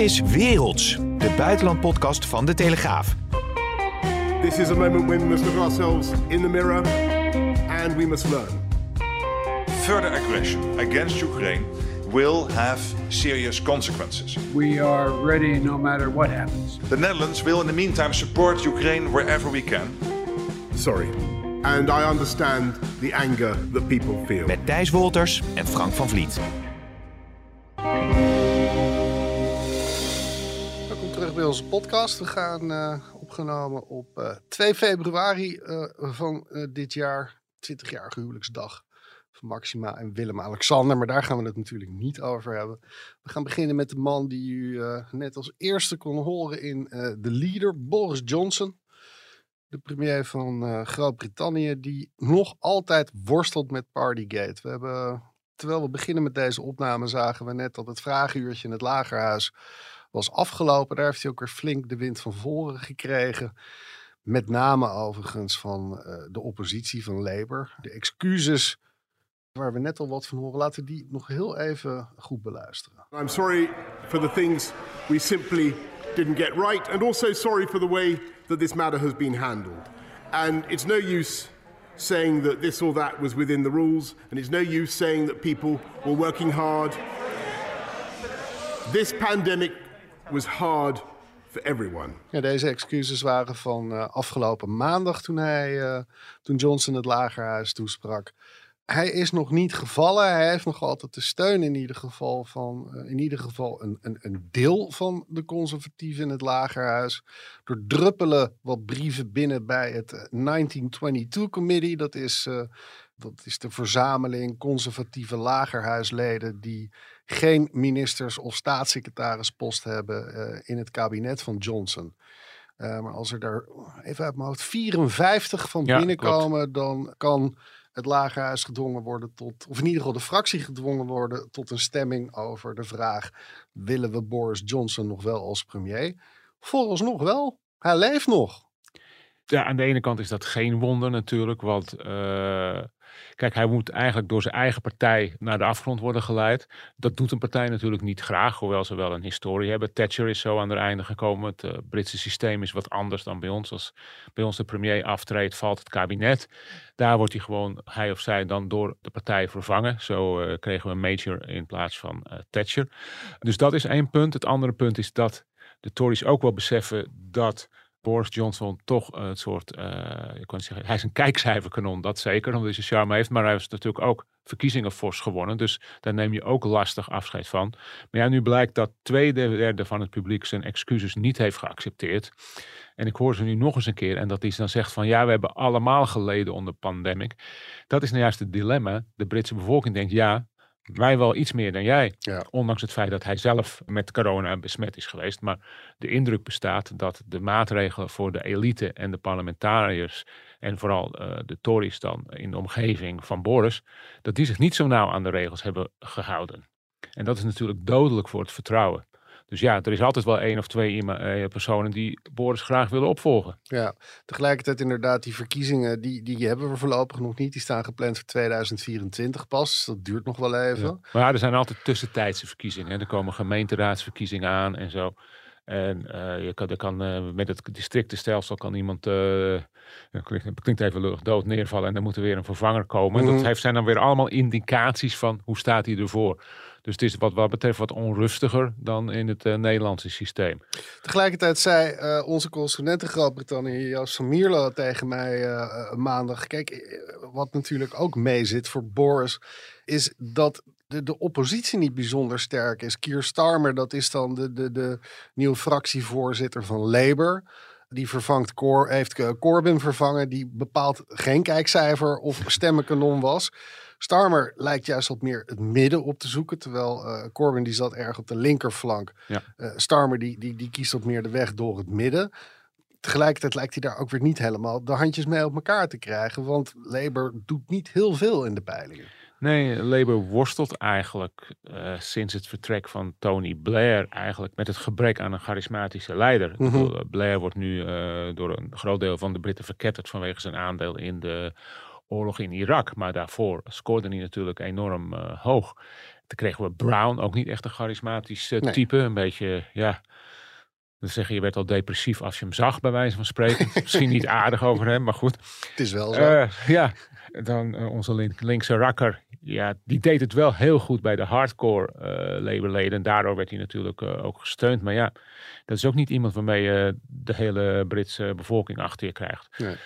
is Werelds, de buitenlandpodcast van De Telegraaf. This is a moment when we must look ourselves in the mirror and we must learn. Further aggression against Ukraine will have serious consequences. We are ready no matter what happens. The Netherlands will in the meantime support Ukraine wherever we can. Sorry. And I understand the anger that people feel. Met Thijs Wolters en Frank van Vliet. Onze podcast. We gaan uh, opgenomen op uh, 2 februari uh, van dit jaar, 20-jarige huwelijksdag van Maxima en Willem-Alexander. Maar daar gaan we het natuurlijk niet over hebben. We gaan beginnen met de man die u net als eerste kon horen in de leader, Boris Johnson. De premier van Groot-Brittannië, die nog altijd worstelt met Partygate. We hebben terwijl we beginnen met deze opname, zagen we net dat het vragenuurtje in het Lagerhuis was afgelopen. Daar heeft hij ook weer flink de wind van voren gekregen. Met name overigens van uh, de oppositie van Labour. De excuses waar we net al wat van horen, laten we die nog heel even goed beluisteren. I'm sorry for the things we simply didn't get right. And also sorry for the way that this matter has been handled. And it's no use saying that this or that was within the rules, and it's no use saying that people were working hard. This pandemic was hard for everyone. Deze excuses waren van uh, afgelopen maandag toen, hij, uh, toen Johnson het lagerhuis toesprak. Hij is nog niet gevallen. Hij heeft nog altijd de steun in ieder geval van uh, in ieder geval een, een, een deel van de conservatieven in het lagerhuis. Er druppelen wat brieven binnen bij het 1922 Committee. Dat is, dat is de verzameling conservatieve lagerhuisleden die geen ministers of staatssecretarispost hebben uh, in het kabinet van Johnson. Uh, maar als er daar even uit mijn hoofd 54 van ja, binnenkomen, klopt. dan kan het lagerhuis gedwongen worden tot, of in ieder geval de fractie gedwongen worden tot een stemming over de vraag: willen we Boris Johnson nog wel als premier? Vooralsnog wel. Hij leeft nog. Ja, aan de ene kant is dat geen wonder natuurlijk, want uh, kijk, hij moet eigenlijk door zijn eigen partij naar de afgrond worden geleid. Dat doet een partij natuurlijk niet graag, hoewel ze wel een historie hebben. Thatcher is zo aan het einde gekomen. Het uh, Britse systeem is wat anders dan bij ons. Als bij ons de premier aftreedt, valt het kabinet. Daar wordt hij gewoon, hij of zij, dan door de partij vervangen. Zo uh, kregen we Major in plaats van Thatcher. Dus dat is één punt. Het andere punt is dat de Tories ook wel beseffen dat Boris Johnson toch een soort, uh, ik kan zeggen, hij is een kijkcijferkanon, dat zeker, omdat hij zijn charme heeft. Maar hij heeft natuurlijk ook verkiezingen fors gewonnen. Dus daar neem je ook lastig afscheid van. Maar ja, nu blijkt dat twee derde van het publiek zijn excuses niet heeft geaccepteerd. En ik hoor ze nu nog eens een keer. En dat hij dan zegt van ja, we hebben allemaal geleden onder pandemic. Dat is nou juist het dilemma. De Britse bevolking denkt ja, wij wel iets meer dan jij. Ja. Ondanks het feit dat hij zelf met corona besmet is geweest. Maar de indruk bestaat dat de maatregelen voor de elite en de parlementariërs. En vooral uh, de Tories dan in de omgeving van Boris. Dat die zich niet zo nauw aan de regels hebben gehouden. En dat is natuurlijk dodelijk voor het vertrouwen. Dus ja, er is altijd wel één of twee uh, personen die Boris graag willen opvolgen. Ja, tegelijkertijd inderdaad, die verkiezingen, die, die hebben we voorlopig nog niet. Die staan gepland voor 2024 pas. Dus dat duurt nog wel even. Ja. Maar ja, er zijn altijd tussentijdse verkiezingen. Hè. Er komen gemeenteraadsverkiezingen aan en zo. En uh, je kan, er kan, uh, met het districtenstelsel kan iemand, uh, klinkt, klinkt even lucht, dood neervallen en dan moet er weer een vervanger komen. Mm -hmm. Dat heeft, zijn dan weer allemaal indicaties van hoe staat hij ervoor. Dus het is wat, wat betreft wat onrustiger dan in het Nederlandse systeem. Tegelijkertijd zei onze correspondent in Groot-Brittannië, Joost van Mierlo, tegen mij maandag. Kijk, wat natuurlijk ook meezit voor Boris, is dat de, de oppositie niet bijzonder sterk is. Keir Starmer, dat is dan de, de, de nieuwe fractievoorzitter van Labour. Die vervangt Cor, heeft Corbyn vervangen, die bepaald geen kijkcijfer of stemmenkanon was. Starmer lijkt juist wat meer het midden op te zoeken. Terwijl uh, Corbyn die zat erg op de linkerflank. Ja. Uh, Starmer die, die, die kiest wat meer de weg door het midden. Tegelijkertijd lijkt hij daar ook weer niet helemaal de handjes mee op elkaar te krijgen. Want Labour doet niet heel veel in de peilingen. Nee, Labour worstelt eigenlijk uh, sinds het vertrek van Tony Blair eigenlijk met het gebrek aan een charismatische leider. Mhm. Mm-hmm. Blair wordt nu uh, door een groot deel van de Britten verketterd vanwege zijn aandeel in de oorlog in Irak. Maar daarvoor scoorde hij natuurlijk enorm eh, hoog. Toen kregen we Brown, ook niet echt een charismatisch eh, Nee. type. Een beetje, ja... Dan zeg je, je werd al depressief als je hem zag, bij wijze van spreken. Misschien niet aardig over hem, maar goed. Het is wel zo. Eh, ja, dan eh, onze link- linkse rakker. Ja, die deed het wel heel goed bij de hardcore eh labelleden. En daardoor werd hij natuurlijk eh, ook gesteund. Maar ja, dat is ook niet iemand waarmee je de hele Britse bevolking achter je krijgt. Nee.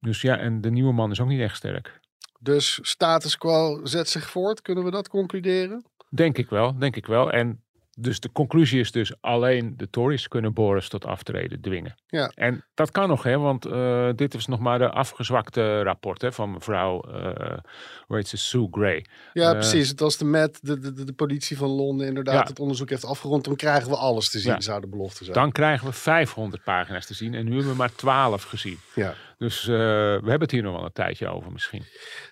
Dus ja, en de nieuwe man is ook niet echt sterk. Dus status quo zet zich voort. Kunnen we dat concluderen? Denk ik wel, denk ik wel. En dus de conclusie is dus alleen de Tories kunnen Boris tot aftreden dwingen. Ja. En dat kan nog, hè, want eh, dit is nog maar de afgezwakte rapport hè, van mevrouw, eh hoe heet ze, Sue Gray. Ja, Eh, precies. Het als de Met, de, de, de, de politie van Londen, inderdaad Ja. het onderzoek heeft afgerond. Dan krijgen we alles te zien, Ja. zou de belofte zijn. Dan krijgen we 500 pagina's te zien en nu hebben we maar 12 gezien. Ja. Dus eh, we hebben het hier nog wel een tijdje over misschien.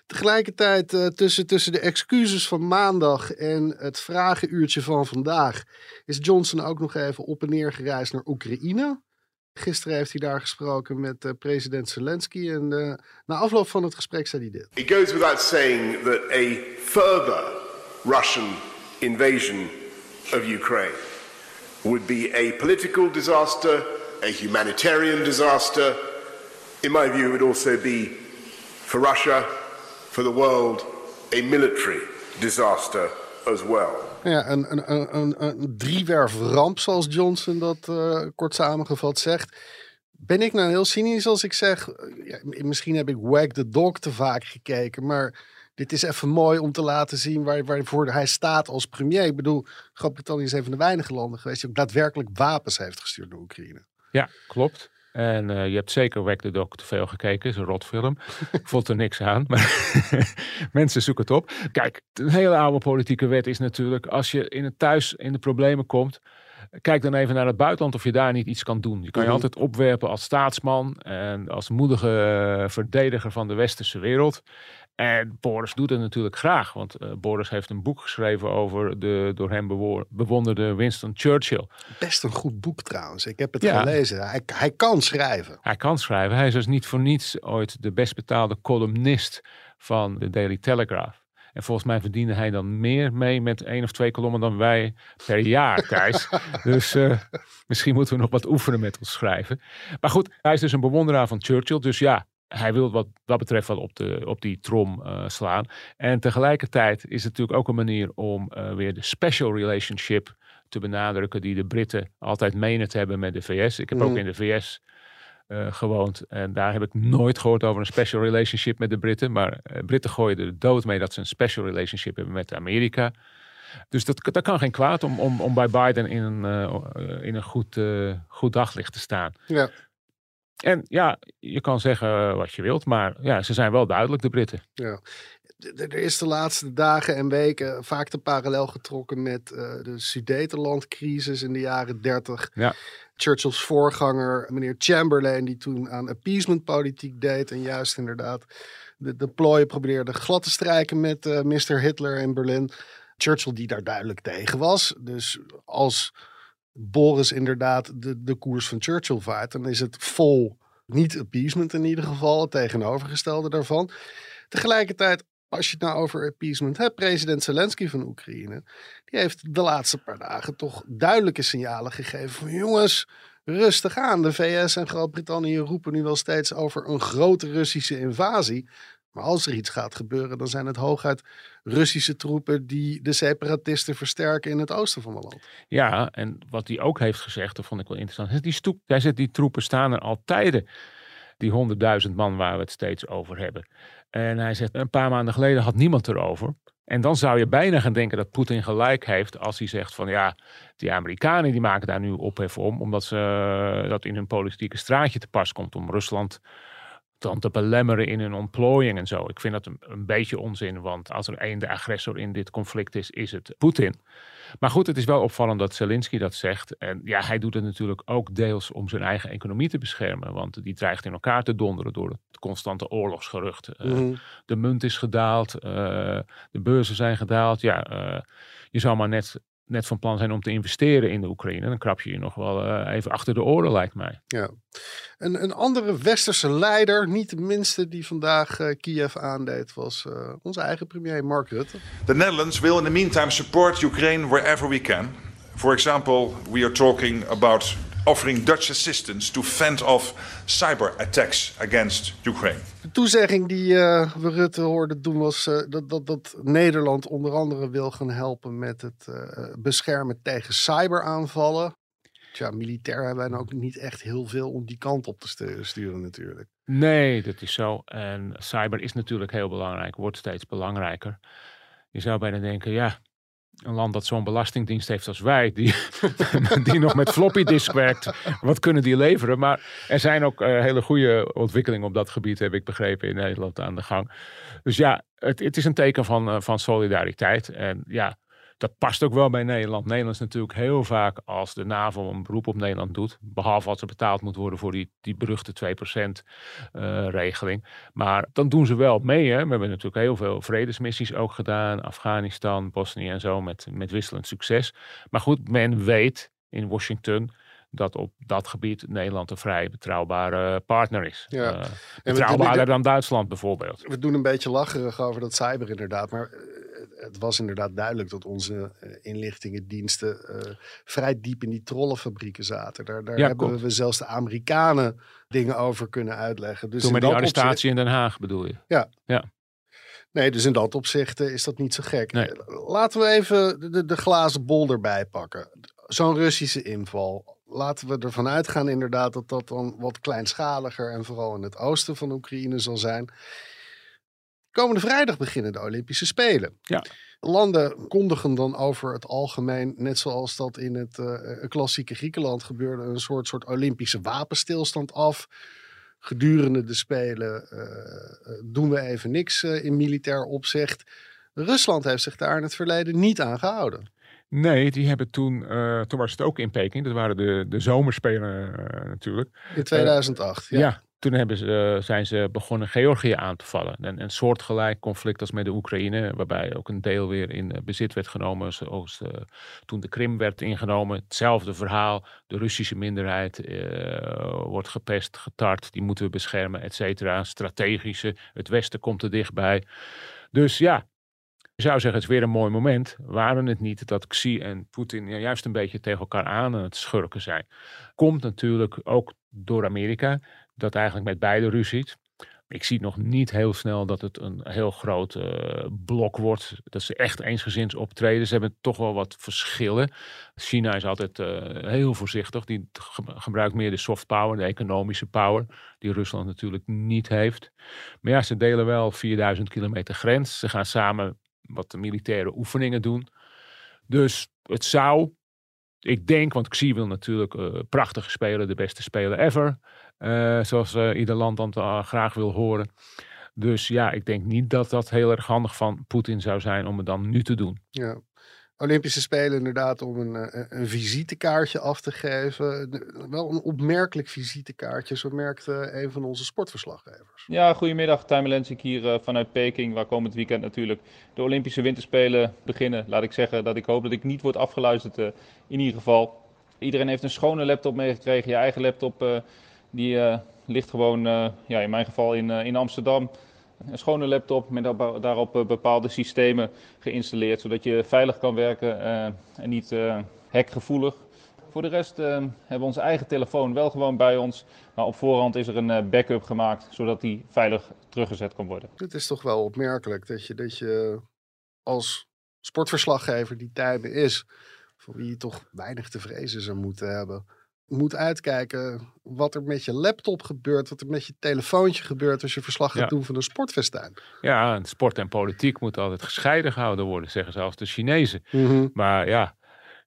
Tegelijkertijd eh, tussen, tussen de excuses van maandag en het vragenuurtje van vandaag is Johnson ook nog even op en neer gereisd naar Oekraïne. Gisteren heeft hij daar gesproken met eh, president Zelensky en eh, na afloop van het gesprek zei hij dit. It goes without saying that a further Russian invasion of Ukraine would be a political disaster, a humanitarian disaster. In my view, it would also be for Russia, for the world, a military disaster as well. Ja, een, een, een, een, een driewerf ramp, zoals Johnson dat eh, kort samengevat zegt. Ben ik nou heel cynisch als ik zeg, ja, misschien heb ik Wag the Dog te vaak gekeken, maar dit is even mooi om te laten zien waar, waarvoor hij staat als premier. Ik bedoel, Groot-Brittannië is een van de weinige landen geweest die ook daadwerkelijk wapens heeft gestuurd naar Oekraïne. Ja, klopt. En eh, je hebt zeker Wack the Dog te veel gekeken. Is een rotfilm. Ik vond er niks aan. Maar mensen zoeken het op. Kijk, een hele oude politieke wet is natuurlijk... als je in het thuis in de problemen komt... Kijk dan even naar het buitenland of je daar niet iets kan doen. Je kan je Mhm. altijd opwerpen als staatsman en als moedige eh, verdediger van de westerse wereld. En Boris doet het natuurlijk graag, want eh, Boris heeft een boek geschreven over de door hem bewo- bewonderde Winston Churchill. Best een goed boek trouwens. Ik heb het Ja. gelezen. Hij, hij kan schrijven. Hij kan schrijven. Hij is dus niet voor niets ooit de best betaalde columnist van de Daily Telegraph. En volgens mij verdiende hij dan meer mee met één of twee kolommen dan wij per jaar, Thijs. dus eh, misschien moeten we nog wat oefenen met ons schrijven. Maar goed, hij is dus een bewonderaar van Churchill. Dus ja, hij wil wat dat betreft wel op, de, op die trom eh, slaan. En tegelijkertijd is het natuurlijk ook een manier om eh, weer de special relationship te benadrukken die de Britten altijd menen te hebben met de VS. Ik heb ook Mhm. in de VS eh, gewoond. En daar heb ik nooit gehoord over een special relationship met de Britten. Maar Britten gooien er de dood mee dat ze een special relationship hebben met Amerika. Dus dat, dat kan geen kwaad om, om, om bij Biden in een, in een goed, goed daglicht te staan. Ja. En ja, je kan zeggen wat je wilt, maar ja, ze zijn wel duidelijk, de Britten. Ja. Er is de laatste dagen en weken vaak de parallel getrokken met eh, de Sudetenlandcrisis in de jaren 30. Ja. Churchill's voorganger, meneer Chamberlain, die toen aan appeasementpolitiek deed en juist inderdaad de, de plooien probeerde glad te strijken met eh Mr. Hitler in Berlin. Churchill die daar duidelijk tegen was. Dus als Boris inderdaad de, de koers van Churchill vaart, dan is het vol niet appeasement in ieder geval, het tegenovergestelde daarvan. Tegelijkertijd, als je het nou over appeasement hebt, president Zelensky van Oekraïne, die heeft de laatste paar dagen toch duidelijke signalen gegeven van jongens, rustig aan. De VS en Groot-Brittannië roepen nu wel steeds over een grote Russische invasie. Maar als er iets gaat gebeuren, dan zijn het hooguit Russische troepen die de separatisten versterken in het oosten van het land. Ja, en wat hij ook heeft gezegd, dat vond ik wel interessant. hij zegt, die troepen staan er al tijden. Die honderdduizend man waar we het steeds over hebben. En hij zegt, een paar maanden geleden had niemand erover. En dan zou je bijna gaan denken dat Poetin gelijk heeft als hij zegt van ja, die Amerikanen die maken daar nu ophef om, omdat ze eh, dat in hun politieke straatje te pas komt om Rusland dan te belemmeren in hun ontplooiing en zo. Ik vind dat een, een beetje onzin, want als er één de agressor in dit conflict is, is het Poetin. Maar goed, het is wel opvallend dat Zelensky dat zegt. En ja, hij doet het natuurlijk ook deels om zijn eigen economie te beschermen. Want die dreigt in elkaar te donderen door het constante oorlogsgerucht. Eh, Mhm. De munt is gedaald, eh, de beurzen zijn gedaald. Ja, eh, je zou maar net net van plan zijn om te investeren in de Oekraïne, dan krap je je nog wel eh, even achter de oren, lijkt mij. Ja. Een, een andere westerse leider, niet de minste die vandaag uh, Kiev aandeed, was uh, onze eigen premier Mark Rutte. The Netherlands will in the meantime support Ukraine wherever we can. For example, we are talking about offering Dutch assistance to fend off cyber attacks against Ukraine. De toezegging die uh, we Rutte hoorden doen was uh, dat, dat, dat Nederland onder andere wil gaan helpen met het uh, beschermen tegen cyberaanvallen. Tja, militair hebben wij ook niet echt heel veel om die kant op te sturen natuurlijk. Nee, dat is zo. En cyber is natuurlijk heel belangrijk, wordt steeds belangrijker. Je zou bijna denken, ja, een land dat zo'n belastingdienst heeft als wij, die, die nog met floppy disk werkt, wat kunnen die leveren? Maar er zijn ook uh, hele goede ontwikkelingen op dat gebied, heb ik begrepen, in Nederland aan de gang. Dus ja, het, het is een teken van, uh, van solidariteit. En ja, dat past ook wel bij Nederland. Nederland is natuurlijk heel vaak als de NAVO een beroep op Nederland doet, behalve als er betaald moet worden voor die, die beruchte 2% uh, regeling. Maar dan doen ze wel mee. Hè. We hebben natuurlijk heel veel vredesmissies ook gedaan, Afghanistan, Bosnië en zo, met, met wisselend succes. Maar goed, men weet in Washington dat op dat gebied Nederland een vrij betrouwbare partner is. Ja. Uh, betrouwbaarder dan Duitsland bijvoorbeeld. We doen een beetje lacherig over dat cyber inderdaad, maar het was inderdaad duidelijk dat onze uh, inlichtingendiensten uh, vrij diep in die trollenfabrieken zaten. Daar, daar Ja, hebben klopt. we zelfs de Amerikanen dingen over kunnen uitleggen. Dus Toen met die opzicht- arrestatie in Den Haag bedoel je? Nee, dus in dat opzicht eh, is dat niet zo gek. Nee. Eh, Laten we even de, de glazen bol erbij pakken. Zo'n Russische inval. Laten we ervan uitgaan inderdaad dat dat dan wat kleinschaliger en vooral in het oosten van Oekraïne zal zijn. Komende vrijdag beginnen de Olympische Spelen. Ja. Landen kondigen dan over het algemeen, net zoals dat in het eh, klassieke Griekenland gebeurde, een soort, soort Olympische wapenstilstand af. Gedurende de Spelen eh, eh, doen we even niks eh, in militair opzicht. Rusland heeft zich daar in het verleden niet aan gehouden. Nee, die hebben toen, eh, toen was het ook in Peking, dat waren de, de zomerspelen eh, natuurlijk. In 2008. Ja, ja. Toen hebben ze, eh, zijn ze begonnen Georgië aan te vallen. Een, een soortgelijk conflict als met de Oekraïne, waarbij ook een deel weer in eh, bezit werd genomen. Zoals eh, toen de Krim werd ingenomen. Hetzelfde verhaal. De Russische minderheid wordt gepest, getart. Die moeten we beschermen, et cetera. Strategische. Het Westen komt er dichtbij. Dus ja, je zou zeggen, het is weer een mooi moment. Waren het niet dat Xi en Poetin juist een beetje tegen elkaar aan aan het schurken zijn. Komt natuurlijk ook door Amerika, dat eigenlijk met beide ruziet. Ik zie nog niet heel snel dat het een heel groot eh, blok wordt. Dat ze echt eensgezinds optreden. Ze hebben toch wel wat verschillen. China is altijd eh, heel voorzichtig. Die ge- gebruikt meer de soft power, de economische power. Die Rusland natuurlijk niet heeft. Maar ja, ze delen wel 4000 kilometer grens. Ze gaan samen wat militaire oefeningen doen. Dus het zou, ik denk, want Xi wil natuurlijk eh, prachtige spelen, de beste speler ever. Eh, zoals eh, ieder land dan eh, graag wil horen. Dus ja, ik denk niet dat dat heel erg handig van Poetin zou zijn om het dan nu te doen. Ja. Olympische Spelen inderdaad om een, een visitekaartje af te geven. Wel een opmerkelijk visitekaartje, zo merkte een van onze sportverslaggevers. Ja, goedemiddag. Tijmen Lensink hier vanuit Peking, waar komend weekend natuurlijk de Olympische Winterspelen beginnen. Laat ik zeggen dat ik hoop dat ik niet word afgeluisterd eh, in ieder geval. Iedereen heeft een schone laptop meegekregen. Je eigen laptop eh, die eh, ligt gewoon, eh, ja, in mijn geval in, eh, in Amsterdam. Een schone laptop met daarop- bepaalde systemen geïnstalleerd, zodat je veilig kan werken en niet hackgevoelig. Voor de rest hebben we onze eigen telefoon wel gewoon bij ons. Maar op voorhand is er een eh, backup gemaakt, zodat die veilig teruggezet kan worden. Het is toch wel opmerkelijk dat je, dat je als sportverslaggever die tijden is, voor wie je toch weinig te vrezen zou moeten hebben, moet uitkijken wat er met je laptop gebeurt, wat er met je telefoontje gebeurt als je verslag gaat Ja. doen van een sportfestijn. Ja, en sport en politiek moeten altijd gescheiden gehouden worden, zeggen zelfs de Chinezen. Mhm. Maar ja,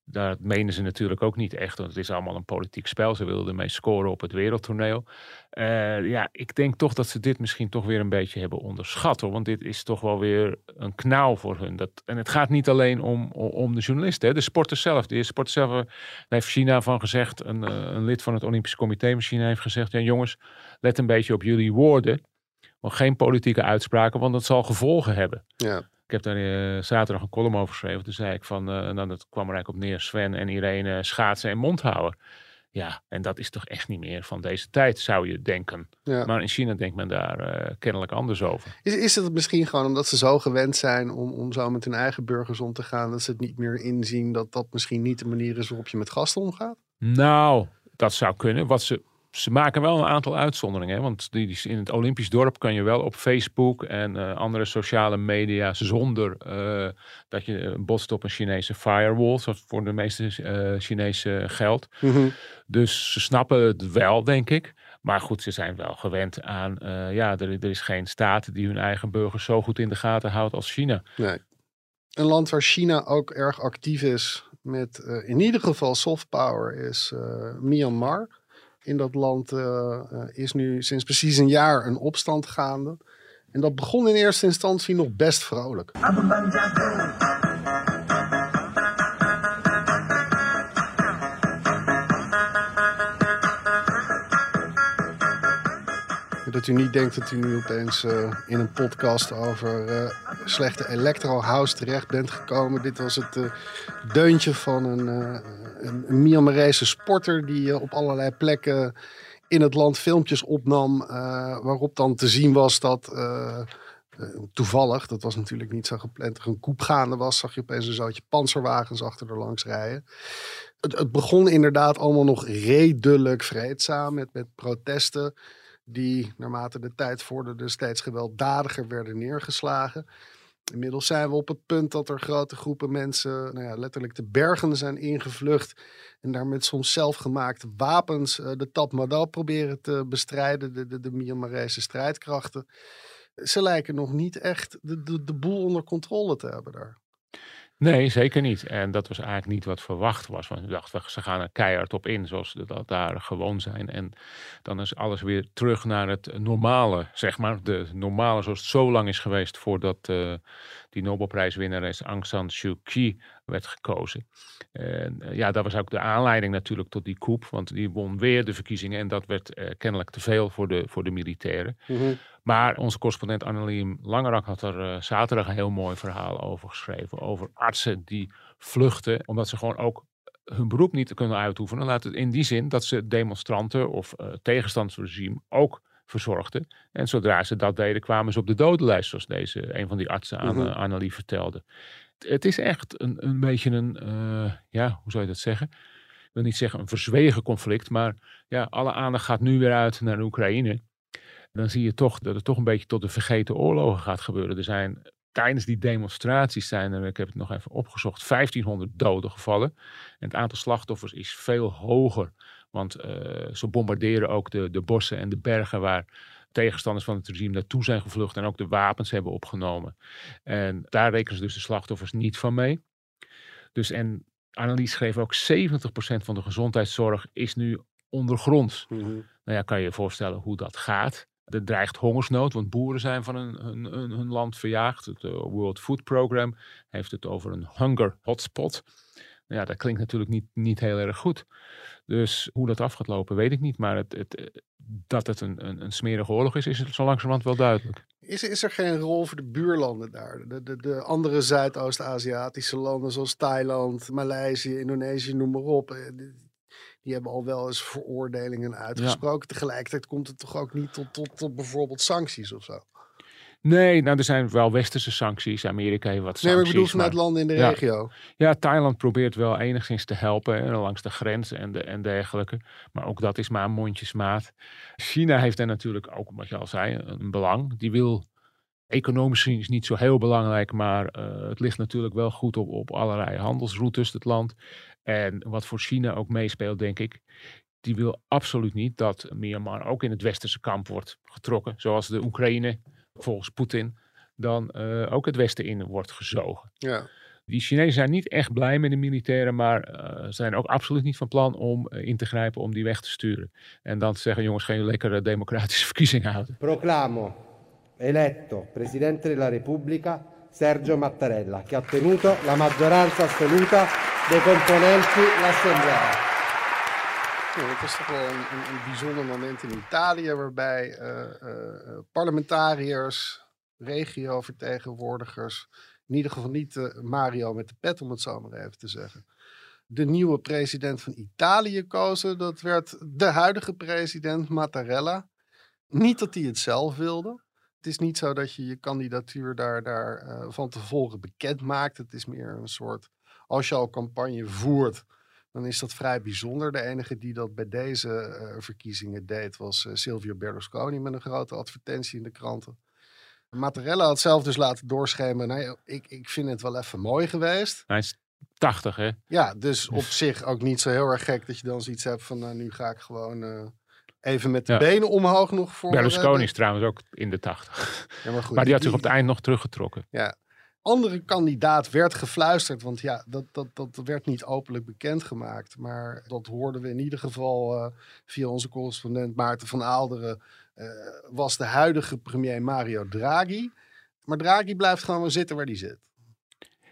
dat menen ze natuurlijk ook niet echt. Want het is allemaal een politiek spel. Ze wilden ermee scoren op het wereldtoneel. Eh, ja, ik denk toch dat ze dit misschien toch weer een beetje hebben onderschat. Want dit is toch wel weer een knauw voor hun. Dat, en het gaat niet alleen om, om, de journalisten. Hè. De sporters zelf. De sporters zelf, eh, daar heeft China van gezegd. Een, eh, een lid van het Olympisch Comité van China heeft gezegd. Ja jongens, let een beetje op jullie woorden. Want geen politieke uitspraken, want dat zal gevolgen hebben. Ja. Ik heb daar eh, zaterdag een column over geschreven. Toen zei ik van, uh, nou, dat kwam er eigenlijk op neer, Sven en Irene schaatsen en mond houden. Ja, en dat is toch echt niet meer van deze tijd, zou je denken. Ja. Maar in China denkt men daar uh, kennelijk anders over. Is, is het misschien gewoon omdat ze zo gewend zijn om, om zo met hun eigen burgers om te gaan, dat ze het niet meer inzien dat dat misschien niet de manier is waarop je met gasten omgaat? Nou, dat zou kunnen. Wat ze ze maken wel een aantal uitzonderingen. Hè? Want die, die, in het Olympisch dorp kan je wel op Facebook en uh, andere sociale media zonder uh, dat je botst op een Chinese firewall, zoals voor de meeste uh, Chinese geldt. Mm -hmm. Dus ze snappen het wel, denk ik. Maar goed, ze zijn wel gewend aan, ja, er, er, is geen staat die hun eigen burgers zo goed in de gaten houdt als China. Nee. Een land waar China ook erg actief is met in ieder geval soft power is Myanmar in dat land uh, is nu sinds precies een jaar een opstand gaande. En dat begon in eerste instantie nog best vrolijk. Dat u niet denkt dat u nu opeens uh, in een podcast over uh, slechte electro house terecht bent gekomen. Dit was het uh, deuntje van een, een, een Myanmarese sporter die op allerlei plekken in het land filmpjes opnam. waarop dan te zien was dat toevallig, dat was natuurlijk niet zo gepland, er een koep gaande was. Zag je opeens een zootje panzerwagens achter er langs rijden. Het, het begon inderdaad allemaal nog redelijk vreedzaam met, met protesten die naarmate de tijd vorderde steeds gewelddadiger werden neergeslagen. Inmiddels zijn we op het punt dat er grote groepen mensen nou ja, letterlijk de bergen zijn ingevlucht. En daar met soms zelfgemaakte wapens uh, de Tatmadaw proberen te bestrijden, de, de, de Myanmarese strijdkrachten. Ze lijken nog niet echt de, de, de boel onder controle te hebben daar. Nee, zeker niet. En dat was eigenlijk niet wat verwacht was. Want we dachten, ze gaan er keihard op in, zoals ze dat daar gewoon zijn. En dan is alles weer terug naar het normale, zeg maar. De normale zoals het zo lang is geweest voordat uh, die Nobelprijswinnares Aung San Suu Kyi werd gekozen. En uh, ja, dat was ook de aanleiding natuurlijk tot die coup. Want die won weer de verkiezingen en dat werd uh, kennelijk te veel voor de, voor de militairen. Mm. Maar onze correspondent Annelien Langerak had er uh, zaterdag een heel mooi verhaal over geschreven. Over artsen die vluchten omdat ze gewoon ook hun beroep niet kunnen uitoefenen. Laat het in die zin dat ze demonstranten of uh, tegenstanders van het regime ook verzorgden. En zodra ze dat deden kwamen ze op de dodenlijst. Zoals deze, een van die artsen aan Annelie vertelde. Het, het is echt een, een beetje een, uh, ja, hoe zou je dat zeggen? Ik wil niet zeggen een verzwegen conflict. Maar ja, alle aandacht gaat nu weer uit naar de Oekraïne dan zie je toch dat het toch een beetje tot de vergeten oorlogen gaat gebeuren. Er zijn tijdens die demonstraties zijn er, ik heb het nog even opgezocht, 1500 doden gevallen. En het aantal slachtoffers is veel hoger. Want uh, ze bombarderen ook de, de bossen en de bergen waar tegenstanders van het regime naartoe zijn gevlucht en ook de wapens hebben opgenomen. En daar rekenen ze dus de slachtoffers niet van mee. Dus en Annelies schreef ook 70% van de gezondheidszorg is nu ondergronds. Mm -hmm. Nou ja, kan je je voorstellen hoe dat gaat. Er dreigt hongersnood, want boeren zijn van hun, hun, hun, land verjaagd. Het uh, World Food Program heeft het over een hunger hotspot. Nou ja, dat klinkt natuurlijk niet, niet heel erg goed. Dus hoe dat af gaat lopen, weet ik niet. Maar het, het, dat het een, een, een smerige oorlog is, is het zo langzamerhand wel duidelijk. Is, is er geen rol voor de buurlanden daar? De, de, de andere Zuidoost-Aziatische landen zoals Thailand, Maleisië, Indonesië, noem maar op die hebben al wel eens veroordelingen uitgesproken. Ja. Tegelijkertijd komt het toch ook niet tot, tot, tot bijvoorbeeld sancties of zo? Nee, nou er zijn wel westerse sancties. Amerika heeft wat sancties. Nee, maar ik bedoel vanuit landen in de ja, regio. Ja, Thailand probeert wel enigszins te helpen hè, langs de grens en, de, en dergelijke. Maar ook dat is maar een mondjesmaat. China heeft er natuurlijk ook, wat je al zei, een belang. Die wil economisch gezien is niet zo heel belangrijk, maar uh, het ligt natuurlijk wel goed op, op allerlei handelsroutes, het land. En wat voor China ook meespeelt, denk ik, die wil absoluut niet dat Myanmar ook in het westerse kamp wordt getrokken, zoals de Oekraïne, volgens Poetin, dan uh, ook het westen in wordt gezogen. Ja. Die Chinezen zijn niet echt blij met de militairen, maar uh, zijn ook absoluut niet van plan om uh, in te grijpen om die weg te sturen. En dan te zeggen, jongens, geen lekkere democratische verkiezingen houden. Proclamo eletto Presidente della Repubblica Sergio Mattarella, che ha ottenuto la maggioranza assoluta dei componenti l'Assemblea. Dat is toch wel een, bijzonder moment in Italië, waarbij uh, uh, parlementariërs, regiovertegenwoordigers In ieder geval niet Mario met de pet, om het zo maar even te zeggen. De nieuwe president van Italië kozen, dat werd de huidige president Mattarella. Niet dat hij het zelf wilde. Het is niet zo dat je je kandidatuur daar, daar uh, van tevoren bekend maakt. Het is meer een soort, als je al campagne voert, dan is dat vrij bijzonder. De enige die dat bij deze uh, verkiezingen deed was uh, Silvio Berlusconi met een grote advertentie in de kranten. Mattarella had zelf dus laten doorschemen. Nee, ik, ik vind het wel even mooi geweest. Hij is 80, hè? Ja, dus op zich ook niet zo heel erg gek dat je dan zoiets hebt van, nou, nu ga ik gewoon even met de ja. benen omhoog nog voor. Berlusconi is trouwens ook in de 80. Ja, maar, goed, maar die had zich op het eind nog teruggetrokken. Ja, andere kandidaat werd gefluisterd, want ja, dat, dat, dat werd niet openlijk bekendgemaakt. Maar dat hoorden we in ieder geval uh, via onze correspondent Maarten van Aalderen. Uh, was de huidige premier Mario Draghi. Maar Draghi blijft gewoon zitten waar hij zit.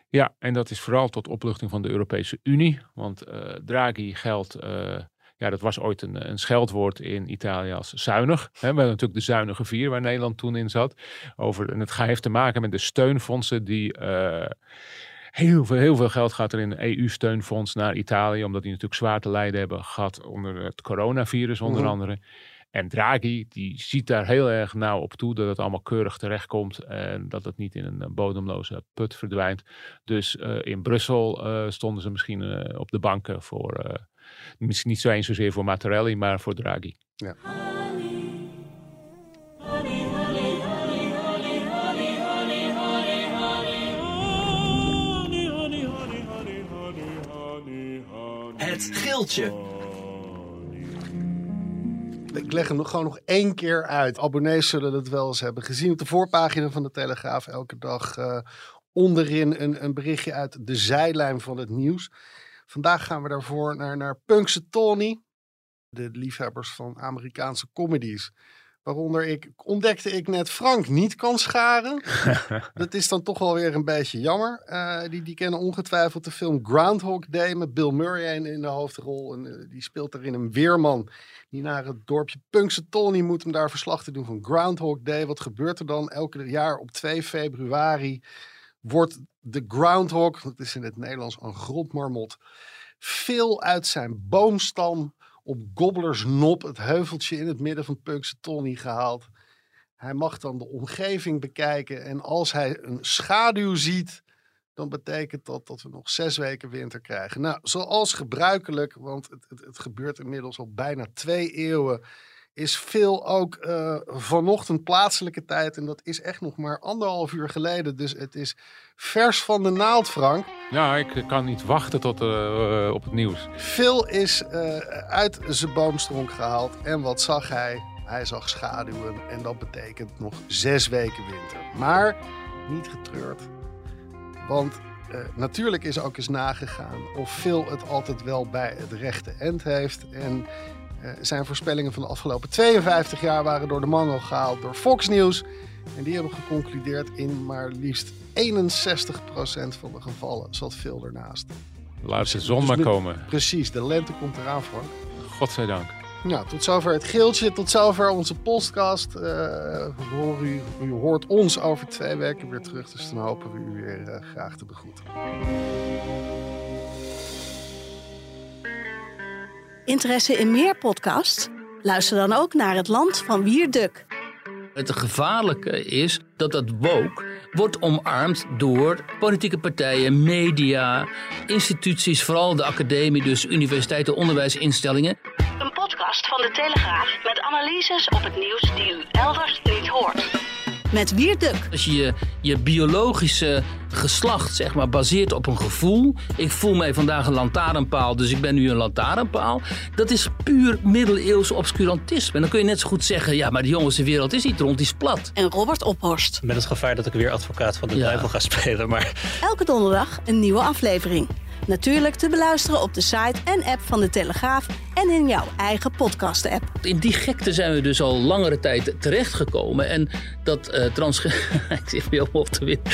Ja, en dat is vooral tot opluchting van de Europese Unie. Want uh, Draghi geldt ja, dat was ooit een, een scheldwoord in Italië als zuinig. We hebben natuurlijk de zuinige vier waar Nederland toen in zat. Over, en het heeft te maken met de steunfondsen die... Uh, heel, veel, heel veel geld gaat er in een EU-steunfonds naar Italië. Omdat die natuurlijk zwaar te lijden hebben gehad onder het coronavirus onder mm-hmm. andere. En Draghi, die ziet daar heel erg nauw op toe dat het allemaal keurig terechtkomt en dat het niet in een bodemloze put verdwijnt. Dus uh, in Brussel uh, stonden ze misschien uh, op de banken voor Misschien niet zo eens zozeer voor Mattarelli, maar voor Draghi. Ja. Het geeltje. Ik leg hem nog gewoon nog één keer uit. Abonnees zullen het wel eens hebben gezien op de voorpagina van de Telegraaf. Elke dag uh, onderin een, een berichtje uit de zijlijn van het nieuws. Vandaag gaan we daarvoor naar, naar Punxsutawney. De liefhebbers van Amerikaanse comedies. Waaronder ik, ontdekte ik net Frank niet kan scharen. dat is dan toch wel weer een beetje jammer. Uh, die, die kennen ongetwijfeld de film Groundhog Day met Bill Murray in, in de hoofdrol. En, uh, die speelt erin een weerman die naar het dorpje Punxsutawney moet om daar verslag te doen van Groundhog Day. Wat gebeurt er dan elke jaar op 2 februari? Wordt de groundhog, dat is in het Nederlands een grotmarmot, veel uit zijn boomstam op Gobblersnop, het heuveltje in het midden van Punxsutawney, gehaald. Hij mag dan de omgeving bekijken en als hij een schaduw ziet, dan betekent dat dat we nog zes weken winter krijgen. Nou, zoals gebruikelijk, want het, het, het gebeurt inmiddels al bijna twee eeuwen, is veel ook uh, vanochtend plaatselijke tijd. En dat is echt nog maar anderhalf uur geleden. Dus het is vers van de naald, Frank. Ja, ik kan niet wachten tot uh, op het nieuws. Phil is uh, uit zijn boomstronk gehaald. En wat zag hij? Hij zag schaduwen. En dat betekent nog zes weken winter. Maar niet getreurd. Want natuurlijk is ook eens nagegaan of Phil het altijd wel bij het rechte eind heeft. En zijn voorspellingen van de afgelopen 52 jaar waren door de mangel gehaald door Fox News. En die hebben geconcludeerd in maar liefst 61% van de gevallen zat veel ernaast. Laat de zon maar komen. Precies, de lente komt eraan, Frank. Godzijdank. Nou, tot zover het geeltje. Tot zover onze podcast. Uh, u, u, hoort ons over twee weken weer terug. Dus dan hopen we u weer uh, graag te begroeten. Interesse in meer podcasts? Luister dan ook naar Het Land van Wierduk. Het gevaarlijke is dat dat woke wordt omarmd door politieke partijen, media, instituties, vooral de academie, dus universiteiten, onderwijsinstellingen. Een podcast van de Telegraaf met analyses op het nieuws die u elders niet hoort met Wierduk. Als je, je je biologische geslacht zeg maar, baseert op een gevoel. Ik voel mij vandaag een lantaarnpaal, dus ik ben nu een lantaarnpaal. Dat is puur middeleeuws obscurantisme. En dan kun je net zo goed zeggen, ja, maar de jongens, de wereld is niet rond, die is plat. En Robert Ophorst. Met het gevaar dat ik weer advocaat van de ja. duivel ga spelen, maar... Elke donderdag een nieuwe aflevering. Natuurlijk te beluisteren op de site en app van de Telegraaf en in jouw eigen podcast-app. In die gekte zijn we dus al langere tijd terechtgekomen. En dat uh, trans... ik zit weer op te winnen.